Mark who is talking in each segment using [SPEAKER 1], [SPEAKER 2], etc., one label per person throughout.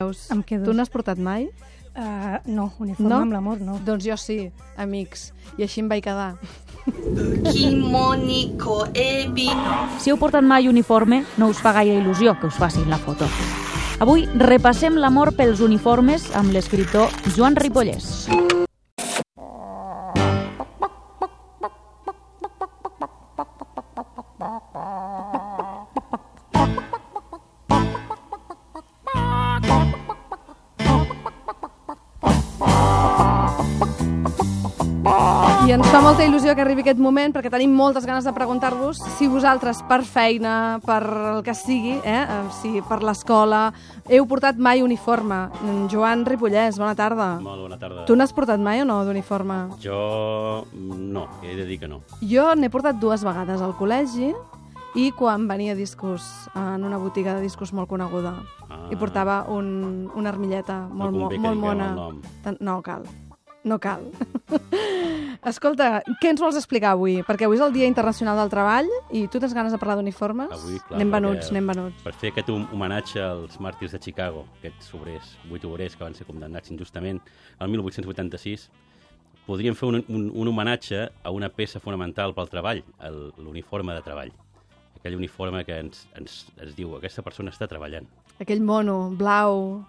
[SPEAKER 1] Veus?
[SPEAKER 2] Em quedo.
[SPEAKER 1] Tu n'has portat mai?
[SPEAKER 2] Uh, no, uniforme
[SPEAKER 1] No?
[SPEAKER 2] amb l'amor, no.
[SPEAKER 1] Doncs jo sí, amics. I així em vaig quedar.
[SPEAKER 3] Ebi.
[SPEAKER 4] Si heu portat mai uniforme, no us fa gaire il·lusió que us facin la foto. Avui repassem l'amor pels uniformes amb l'escriptor Joan Ripollès.
[SPEAKER 1] I ens fa molta il·lusió que arribi aquest moment perquè tenim moltes ganes de preguntar-vos si vosaltres, per feina, per el que sigui, eh, eh, si per l'escola, heu portat mai uniforme. Joan Ripollès, bona tarda.
[SPEAKER 5] Molt bona tarda.
[SPEAKER 1] Tu n'has portat mai o no d'uniforme?
[SPEAKER 5] Jo mm, no, he de dir que no.
[SPEAKER 1] Jo n'he portat dues vegades al col·legi i quan venia discos en una botiga de discos molt coneguda.
[SPEAKER 5] Ah.
[SPEAKER 1] I portava un, una armilleta molt,
[SPEAKER 5] que
[SPEAKER 1] molt
[SPEAKER 5] diguem
[SPEAKER 1] mona. No cal. No cal. Escolta, què ens vols explicar avui? Perquè avui és el Dia Internacional del Treball i tu tens ganes de parlar d'uniformes?
[SPEAKER 5] Avui, clar,
[SPEAKER 1] anem venuts, anem venuts.
[SPEAKER 5] Per fer aquest hom- homenatge als màrtirs de Chicago, aquests obrers, vuit obrers que van ser condemnats injustament el 1886, podríem fer un, un, un homenatge a una peça fonamental pel treball, el- l'uniforme de treball. Aquell uniforme que ens, ens, ens diu aquesta persona està treballant.
[SPEAKER 1] Aquell mono blau,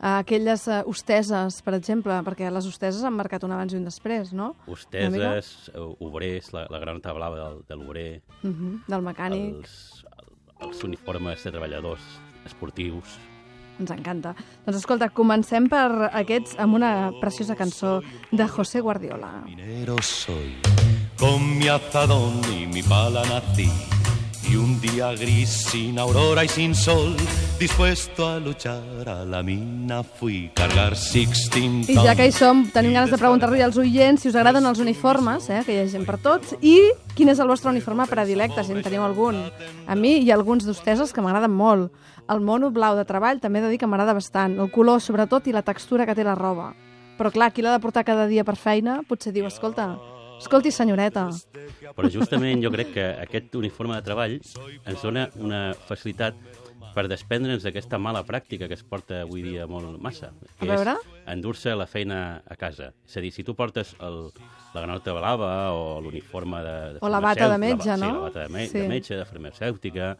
[SPEAKER 1] eh, aquelles eh, hosteses, per exemple, perquè les hosteses han marcat un abans i un després, no?
[SPEAKER 5] Hosteses, eh, obrers, la, la granota blava del, de l'obrer,
[SPEAKER 1] Uh -huh, del mecànic.
[SPEAKER 5] els, els uniformes de treballadors esportius,
[SPEAKER 1] Ens encanta. Doncs escolta, comencem per aquests amb una preciosa cançó de José Guardiola.
[SPEAKER 6] Minero soy, con mi azadón y mi pala nací. Y un día gris, sin aurora y sin sol, dispuesto a luchar a la mina fui cargar Sixteen
[SPEAKER 1] I ja que hi som, tenim ganes de preguntar-li als oients si us agraden els uniformes, eh, que hi ha gent per tots, i quin és el vostre uniforme predilecte, si en teniu algun. A mi hi ha alguns d'hosteses que m'agraden molt. El mono blau de treball també he de dir que m'agrada bastant. El color, sobretot, i la textura que té la roba. Però clar, qui l'ha de portar cada dia per feina potser diu, escolta, escolti senyoreta,
[SPEAKER 5] Però justament jo crec que aquest uniforme de treball ens dona una facilitat per desprendre'ns d'aquesta mala pràctica que es porta avui dia molt massa. Que? És endur-se la feina a casa. És a dir, si tu portes el, la granota blava o l'uniforme de, de
[SPEAKER 1] O la bata de metge,
[SPEAKER 5] la,
[SPEAKER 1] no?
[SPEAKER 5] Sí, la bata de, me
[SPEAKER 1] Sí.
[SPEAKER 5] de metge, de farmacèutica,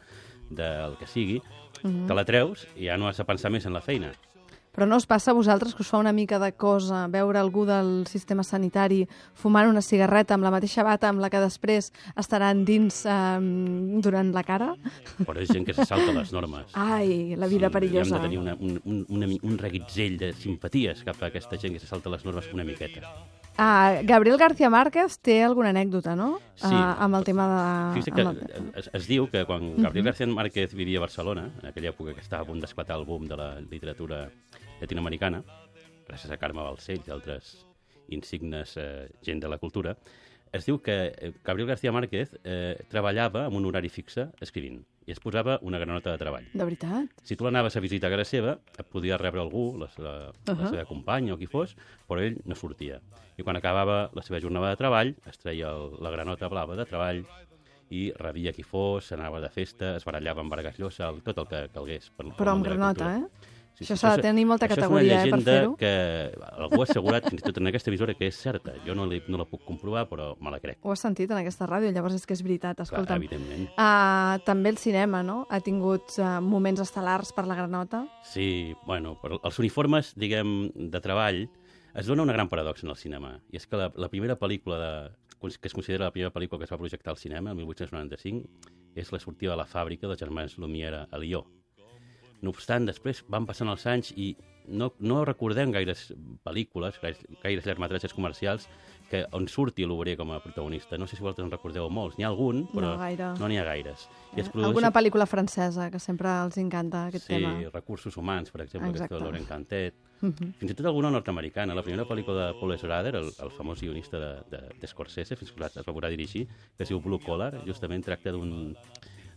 [SPEAKER 5] del que sigui,
[SPEAKER 1] Mhm.
[SPEAKER 5] te la treus i ja no has de pensar més en la feina.
[SPEAKER 1] Però no us passa a vosaltres que us fa una mica de cosa veure algú del sistema sanitari fumant una cigarreta amb la mateixa bata amb la que després estaran dins eh, durant la cara?
[SPEAKER 5] Però és gent que se salta les normes.
[SPEAKER 1] Ai, la vida
[SPEAKER 5] Sí,
[SPEAKER 1] perillosa.
[SPEAKER 5] Hem de tenir una, un, un, un reguitzell de simpaties cap a aquesta gent que se salta les normes una miqueta.
[SPEAKER 1] Ah, Gabriel García Márquez té alguna anècdota, no?
[SPEAKER 5] Sí.
[SPEAKER 1] Ah, amb el tema de...
[SPEAKER 5] Fixa't que
[SPEAKER 1] el-
[SPEAKER 5] es, es diu que quan Gabriel García Márquez vivia a Barcelona, en aquella època que estava a punt d'esclatar el boom de la literatura llatinoamericana, gràcies a Carme Balcells i altres insignes eh, gent de la cultura, es diu que eh, Gabriel García Márquez eh, treballava amb un horari fixe escrivint i es posava una granota de treball.
[SPEAKER 1] De veritat?
[SPEAKER 5] Si tu l'anaves a visitar a casa seva, et podia rebre algú, la, la, uh -huh. La seva companya o qui fos, però ell no sortia. I quan acabava la seva jornada de treball, es treia el, la granota blava de treball i rebia qui fos, anava de festa, es barallava amb Vargas Llosa, el- tot el que calgués. Per,
[SPEAKER 1] Però amb granota, eh?
[SPEAKER 5] Sí,
[SPEAKER 1] Això s'ha de
[SPEAKER 5] és-
[SPEAKER 1] tenir molta categoria, eh,
[SPEAKER 5] és
[SPEAKER 1] per
[SPEAKER 5] una llegenda
[SPEAKER 1] fer-ho.
[SPEAKER 5] que algú ha assegurat, fins i tot en aquesta emissora, que és certa. Jo no, li, no la puc comprovar, però me la crec.
[SPEAKER 1] Ho has sentit en aquesta ràdio, llavors és que és veritat,
[SPEAKER 5] Clar,
[SPEAKER 1] escolta'm.
[SPEAKER 5] evidentment.
[SPEAKER 1] Ah, també el cinema, no? Ha tingut uh, moments estel·lars per la granota.
[SPEAKER 5] Sí, bueno, però els uniformes, diguem, de treball, es dona una gran paradoxa en el cinema. I és que la, la primera pel·lícula de, que es considera la primera pel·lícula que es va projectar al cinema, el 1895, és la sortida de la fàbrica dels germans Lumière a Lió. No obstant, després van passant els anys i no, no recordem gaires pel·lícules, gaires, gaires llargmetratges comercials que, on surti l'obrer com a protagonista. No sé si vosaltres en recordeu molts. N'hi ha algun, però
[SPEAKER 1] No gaire.
[SPEAKER 5] no n'hi ha gaires. I es
[SPEAKER 1] Eh,
[SPEAKER 5] produeix-
[SPEAKER 1] Alguna pel·lícula francesa, que sempre els encanta aquest
[SPEAKER 5] sí,
[SPEAKER 1] tema.
[SPEAKER 5] recursos humans, per exemple,
[SPEAKER 1] Exacte.
[SPEAKER 5] aquest de Laurent Cantet.
[SPEAKER 1] Mhm.
[SPEAKER 5] Fins i tot alguna nord-americana. La primera pel·lícula de Paul Schrader, el, el famós guionista de, de, de Scorsese, fins que es va voler dirigir, que es diu Blue Collar, justament tracta d'un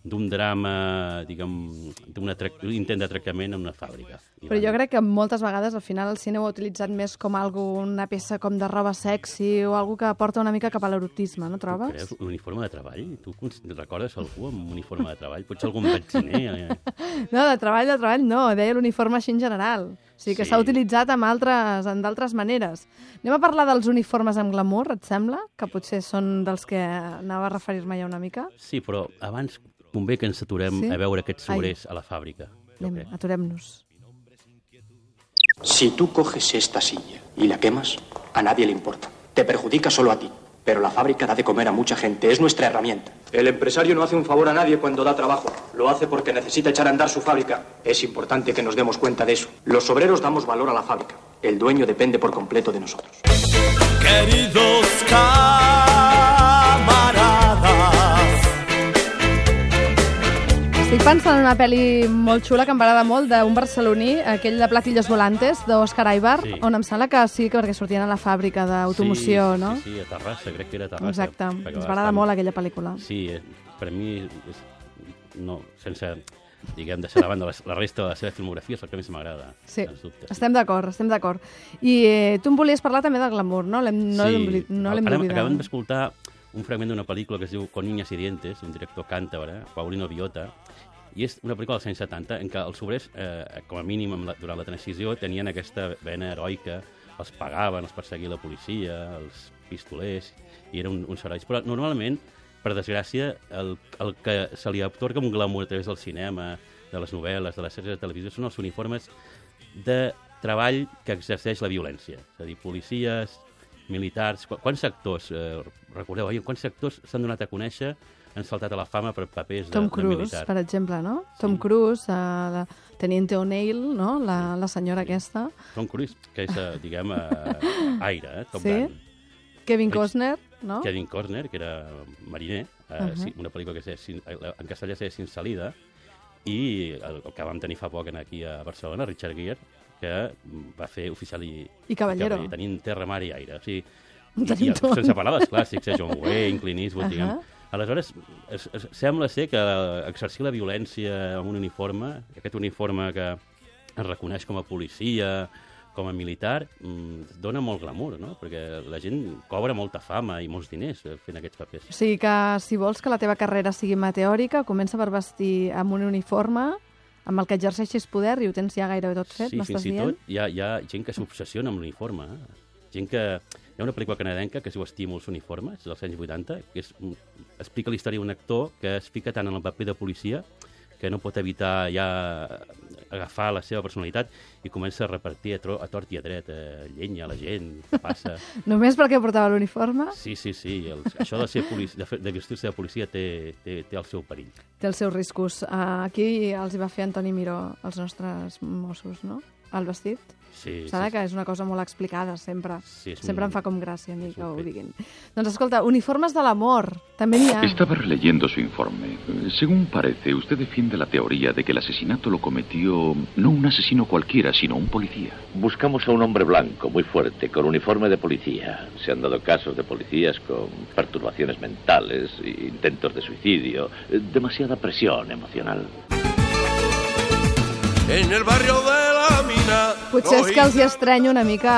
[SPEAKER 5] d'un drama, diguem, d'un intent d'atracament en una fàbrica.
[SPEAKER 1] Però jo crec que moltes vegades al final el cine ho ha utilitzat més com algo, una peça com de roba sexy o algo que porta una mica cap a l'erotisme, no trobes?
[SPEAKER 5] Creus? Un uniforme de treball? Tu recordes algú amb un uniforme de treball? Potser algun vacciner? Eh?
[SPEAKER 1] No, de treball, de treball no, deia l'uniforme així en general. O sigui que
[SPEAKER 5] Sí.
[SPEAKER 1] s'ha utilitzat amb altres, en d'altres maneres. Anem a parlar dels uniformes amb glamour, et sembla? Que potser són dels que anava a referir-me ja una mica?
[SPEAKER 5] Sí, però abans convé que ens aturem
[SPEAKER 1] Sí?
[SPEAKER 5] a veure aquests
[SPEAKER 1] Ai.
[SPEAKER 5] sobrers a la fàbrica.
[SPEAKER 1] Anem, aturem-nos.
[SPEAKER 3] Si tú coges esta silla y la quemas, a nadie le importa. Te perjudica solo a ti. Pero la fábrica da de comer a mucha gente, es nuestra herramienta. El empresario no hace un favor a nadie cuando da trabajo. Lo hace porque necesita echar a andar su fábrica. Es importante que nos demos cuenta de eso. Los obreros damos valor a la fábrica. El dueño depende por completo de nosotros.
[SPEAKER 6] Queridos.
[SPEAKER 1] Estic pensant en una pel·li molt xula que em va agradar molt d'un barceloní, aquell de Platillos Volantes, d'Òscar Aibar,
[SPEAKER 5] Sí.
[SPEAKER 1] on em sembla que sí, que perquè sortien a la fàbrica d'automoció,
[SPEAKER 5] sí,
[SPEAKER 1] no?
[SPEAKER 5] Sí, sí, a Terrassa, crec que era a Terrassa.
[SPEAKER 1] Exacte, ens
[SPEAKER 5] va estar-
[SPEAKER 1] molt aquella pel·lícula.
[SPEAKER 5] Sí, eh, per mi, és, no, sense, diguem, deixar de banda la, la resta de la seva filmografia, és el que més m'agrada,
[SPEAKER 1] Sí,
[SPEAKER 5] dubte.
[SPEAKER 1] estem d'acord, estem d'acord. I eh, tu em volies parlar també del glamour, no? No d'obli- no l'hem
[SPEAKER 5] Ara
[SPEAKER 1] d'oblidar.
[SPEAKER 5] Acabem d'escoltar un fragment d'una pel·lícula que es diu Con niñas y dientes, un director càntabre, Paulino Biota, i és una pel·lícula dels anys 70 en què els obrers, eh, com a mínim la, durant la transició, tenien aquesta vena heroica, els pagaven, els perseguia la policia, els pistolers, i eren un, uns herois. Però normalment, per desgràcia, el, el que se li atorga un glamour a través del cinema, de les novel·les, de les sèries de televisió, són els uniformes de treball que exerceix la violència. És a dir, policies, militars... Qu quants actors, eh, recordeu, oi? quants actors s'han donat a conèixer, han saltat a la fama per papers de,
[SPEAKER 1] Tom
[SPEAKER 5] de
[SPEAKER 1] Cruise,
[SPEAKER 5] militar?
[SPEAKER 1] per exemple, no? Tom Cruise, eh, la Teniente O'Neill, no? La, la senyora aquesta.
[SPEAKER 5] Tom Cruise, que és, eh, diguem, eh, aire, eh? Top
[SPEAKER 1] Sí?
[SPEAKER 5] Gun.
[SPEAKER 1] Kevin Costner, no?
[SPEAKER 5] Kevin Costner, que era mariner, eh,
[SPEAKER 1] Uh-huh.
[SPEAKER 5] sí, una pel·lícula que és, sin- en castellà és Sin salida, i el, el que vam tenir fa poc en aquí a Barcelona, Richard Gere, que va fer oficial i,
[SPEAKER 1] I Caballero.
[SPEAKER 5] i tenint terra, mar i aire. O sigui, i,
[SPEAKER 1] tot.
[SPEAKER 5] sense parlar dels clàssics, eh? John Wayne, Clint Eastwood,
[SPEAKER 1] Ahà.
[SPEAKER 5] diguem. Aleshores, es, es, sembla ser que exercir la violència amb un uniforme, aquest uniforme que es reconeix com a policia, com a militar, mm, dona molt glamour, no? Perquè la gent cobra molta fama i molts diners eh, fent aquests papers.
[SPEAKER 1] O sigui que si vols que la teva carrera sigui meteòrica, comença per vestir amb un uniforme amb el que exerceixis poder i ho tens ja gairebé tot fet,
[SPEAKER 5] sí,
[SPEAKER 1] m'estàs
[SPEAKER 5] fins i
[SPEAKER 1] dient?
[SPEAKER 5] tot hi ha, hi ha gent que s'obsessiona amb l'uniforme. Eh? Gent que... Hi ha una pel·lícula canadenca que es diu Estímuls uniformes, dels anys 80, que és, explica la història d'un actor que es fica tant en el paper de policia que no pot evitar ja agafar la seva personalitat i comença a repartir a, tro a tort i a dret eh, llenya a la gent, què passa.
[SPEAKER 1] Només perquè portava l'uniforme
[SPEAKER 5] Sí, sí, sí, el, això de, ser policia, de, de vestir-se de policia té, té, té el seu perill.
[SPEAKER 1] té els seus riscos. Uh, aquí els hi va fer Antoni Miró, els nostres Mossos, no? El vestit.
[SPEAKER 5] Sí,
[SPEAKER 1] Sabe
[SPEAKER 5] sí,
[SPEAKER 1] que és una cosa molt explicada, sempre.
[SPEAKER 5] Sí,
[SPEAKER 1] sempre
[SPEAKER 5] un-
[SPEAKER 1] em fa com gràcia a mi
[SPEAKER 5] és
[SPEAKER 1] que
[SPEAKER 5] un
[SPEAKER 1] ho
[SPEAKER 5] fet.
[SPEAKER 1] diguin. Doncs escolta, uniformes de l'amor, també n'hi ha.
[SPEAKER 7] Estaba releyendo su informe. Según parece, usted defiende la teoría de que el asesinato lo cometió no un asesino cualquiera, sino un policía.
[SPEAKER 8] Buscamos a un hombre blanco, muy fuerte, con uniforme de policía. Se han dado casos de policías con perturbaciones mentales, intentos de suicidio, eh, demasiada presión emocional.
[SPEAKER 6] En el barrio de.
[SPEAKER 1] Potser és que els hi estrenyo una mica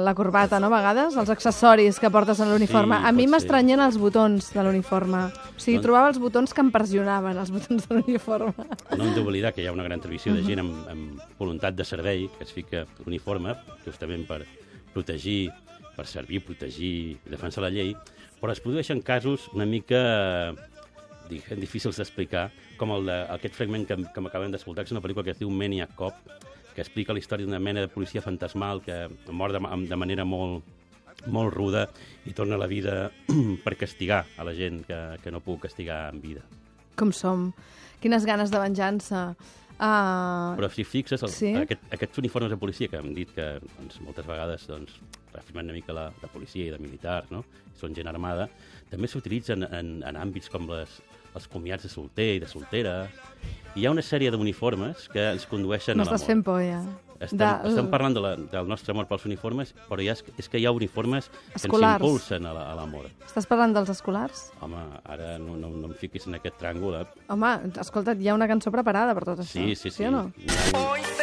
[SPEAKER 1] la corbata, no, a vegades? Els accessoris que portes en l'uniforme.
[SPEAKER 5] Sí,
[SPEAKER 1] a mi m'estranyen els botons de l'uniforme. O sigui,
[SPEAKER 5] Doncs-
[SPEAKER 1] trobava els botons que em pressionaven, els botons de l'uniforme.
[SPEAKER 5] No hem d'oblidar que hi ha una gran tradició de gent amb, amb voluntat de servei que es fica l'uniforme justament per protegir, per servir, protegir, defensar la llei, però es produeixen casos una mica difícils d'explicar, com el de, aquest fragment que, que acabem d'escoltar, que és una pel·lícula que es diu Maniac Cop, que explica la història d'una mena de policia fantasmal que mor de, de manera molt, molt ruda i torna a la vida per castigar a la gent que, que no puc castigar en vida.
[SPEAKER 1] Com som. Quines ganes de venjança. Uh,
[SPEAKER 5] Però si fixes, el,
[SPEAKER 1] sí?
[SPEAKER 5] aquest, aquests uniformes de policia que hem dit que doncs, moltes vegades doncs, reafirmen una mica la, de policia i de militars, no? són gent armada, també s'utilitzen en, en àmbits com les, els comiats de solter i de soltera. I hi ha una sèrie d'uniformes que ens condueixen a
[SPEAKER 1] M'estàs
[SPEAKER 5] l'amor.
[SPEAKER 1] fent por, ja.
[SPEAKER 5] Estem,
[SPEAKER 1] Del-
[SPEAKER 5] estem parlant de la, del nostre amor pels uniformes, però ja és, és que hi ha uniformes que ens
[SPEAKER 1] Escolars.
[SPEAKER 5] impulsen a la- l'amor.
[SPEAKER 1] Estàs parlant dels escolars?
[SPEAKER 5] Home, ara no, no, no em fiquis en aquest tràngol, eh?
[SPEAKER 1] Home, escolta't, hi ha una cançó preparada per tot això.
[SPEAKER 5] Sí, sí, sí.
[SPEAKER 1] Sí o no?
[SPEAKER 5] N'hi ha un-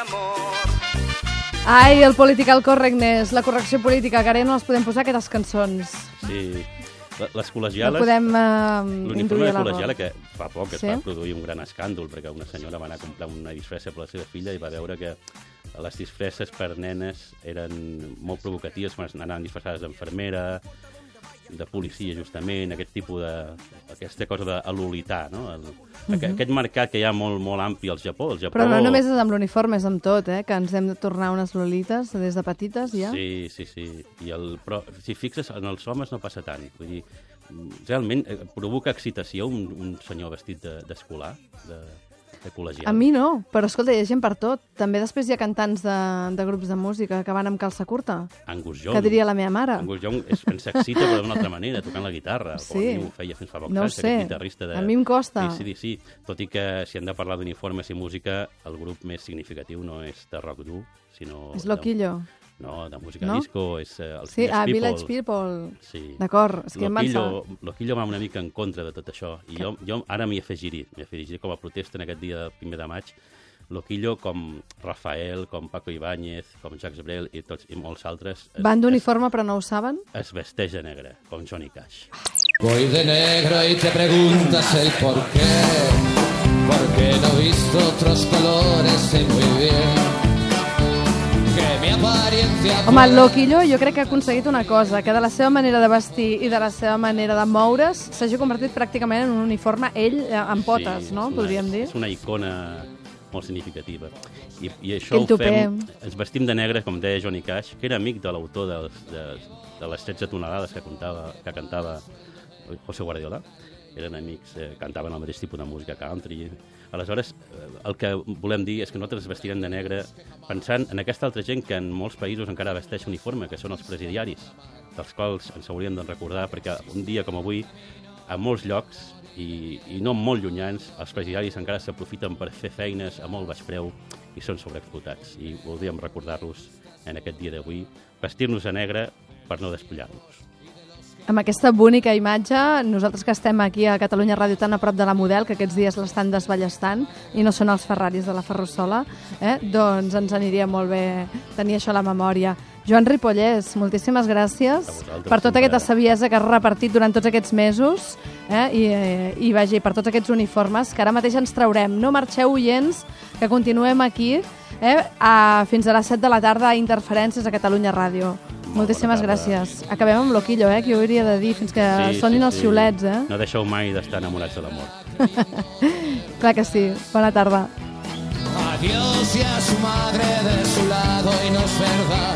[SPEAKER 9] amor.
[SPEAKER 1] Ai, el political correctness, la correcció política, que ara ja no les podem posar, aquestes cançons.
[SPEAKER 5] Sí. Le- Les
[SPEAKER 1] No
[SPEAKER 5] col·legiales...
[SPEAKER 1] podem eh,
[SPEAKER 5] L'uniforme de col·legiala, que fa poc es
[SPEAKER 1] Sí?
[SPEAKER 5] va produir un gran escàndol, perquè una senyora va anar a comprar una disfressa per la seva filla i va veure que les disfresses per nenes eren molt provocatives, quan anaven disfressades d'enfermera, de policia, justament, aquest tipus de... aquesta cosa d'alolitar, no? El, aquest, aquest mercat que hi ha molt, molt ampli al Japó. El Japó
[SPEAKER 1] Mhm. Però no només és amb l'uniforme, és amb tot, eh? Que ens hem de tornar unes lolites des de petites, ja.
[SPEAKER 5] Sí, sí, sí. I el, però, si fixes, en els homes no passa tant. Vull dir, realment eh, provoca excitació un, un senyor vestit de- d'escolar, de, de col·legial.
[SPEAKER 1] A mi no, però escolta, hi ha gent per tot. També després hi ha cantants de, de grups de música que van amb calça curta,
[SPEAKER 5] Angus Young.
[SPEAKER 1] que diria la meva mare.
[SPEAKER 5] Angus Young és, ens excita, però d'una altra manera, tocant la guitarra.
[SPEAKER 1] Sí.
[SPEAKER 5] Com a mi ho feia fins fa poc
[SPEAKER 1] No
[SPEAKER 5] anys,
[SPEAKER 1] sé.
[SPEAKER 5] aquest guitarrista de...
[SPEAKER 1] A mi em costa.
[SPEAKER 5] Sí, sí, sí. Tot i que si hem de parlar d'uniformes i música, el grup més significatiu no és de rock dur, sinó...
[SPEAKER 1] És Loquillo.
[SPEAKER 5] De, no, de música
[SPEAKER 1] No?
[SPEAKER 5] disco, és uh, els
[SPEAKER 1] Sí,
[SPEAKER 5] Village
[SPEAKER 1] a
[SPEAKER 5] People.
[SPEAKER 1] Village People.
[SPEAKER 5] Sí.
[SPEAKER 1] D'acord, és que
[SPEAKER 5] Loquillo, Loquillo va una mica en contra de tot això. I jo, jo ara m'hi afegiré, m'hi afegiré com a protesta en aquest dia del primer de maig. Loquillo, com Rafael, com Paco Ibáñez, com Jacques Brel i, tots, i molts altres, es,
[SPEAKER 1] Van d'uniforme però no ho saben?
[SPEAKER 5] es, es vesteix de negre, com Johnny Cash.
[SPEAKER 10] Voy de negro y te preguntas el por qué. Porque no he visto otros colores, sé muy bien.
[SPEAKER 1] Home, el Loquillo jo crec que ha aconseguit una cosa, que de la seva manera de vestir i de la seva manera de moure's s'hagi convertit pràcticament en un uniforme ell eh, amb potes,
[SPEAKER 5] Sí,
[SPEAKER 1] no?
[SPEAKER 5] una-
[SPEAKER 1] Podríem dir.
[SPEAKER 5] És una icona molt significativa. I, i això ho fem... Ens vestim de negre, com deia Johnny Cash, que era amic de l'autor dels, de, de les 16 tonelades que, contava, que cantava José Guardiola. Eren amics, eh, cantaven el mateix tipus de música country. Aleshores, eh, el que volem dir és que nosaltres vestirem de negre pensant en aquesta altra gent que en molts països encara vesteix uniforme, que són els presidiaris, dels quals ens hauríem de recordar, perquè un dia com avui, a molts llocs, i, i no molt llunyans, els presidiaris encara s'aprofiten per fer feines a molt baix preu i són sobreexplotats. I voldríem recordar-los en aquest dia d'avui, vestir-nos de negre per no despullar-nos.
[SPEAKER 1] Amb aquesta bonica imatge, nosaltres que estem aquí a Catalunya Ràdio tan a prop de la Model, que aquests dies l'estan desballestant, i no són els Ferraris de la Ferrusola, eh? doncs ens aniria molt bé tenir això a la memòria. Joan Ripollès, moltíssimes gràcies per tota
[SPEAKER 5] sempre.
[SPEAKER 1] aquesta saviesa que has repartit durant tots aquests mesos eh? I, eh, i vagi, per tots aquests uniformes que ara mateix ens traurem. No marxeu, oients, que continuem aquí eh? a, fins a les 7 de la tarda a Interferències a Catalunya Ràdio. Moltíssimes
[SPEAKER 5] bona tarda.
[SPEAKER 1] gràcies. Acabem amb Loquillo, eh, que jo hauria de dir, fins que sonin els xiulets, eh?
[SPEAKER 5] No deixeu mai d'estar enamorats de l'amor.
[SPEAKER 1] Clar que sí. Bona tarda.
[SPEAKER 10] Adiós y a su madre de su lado y no es verdad,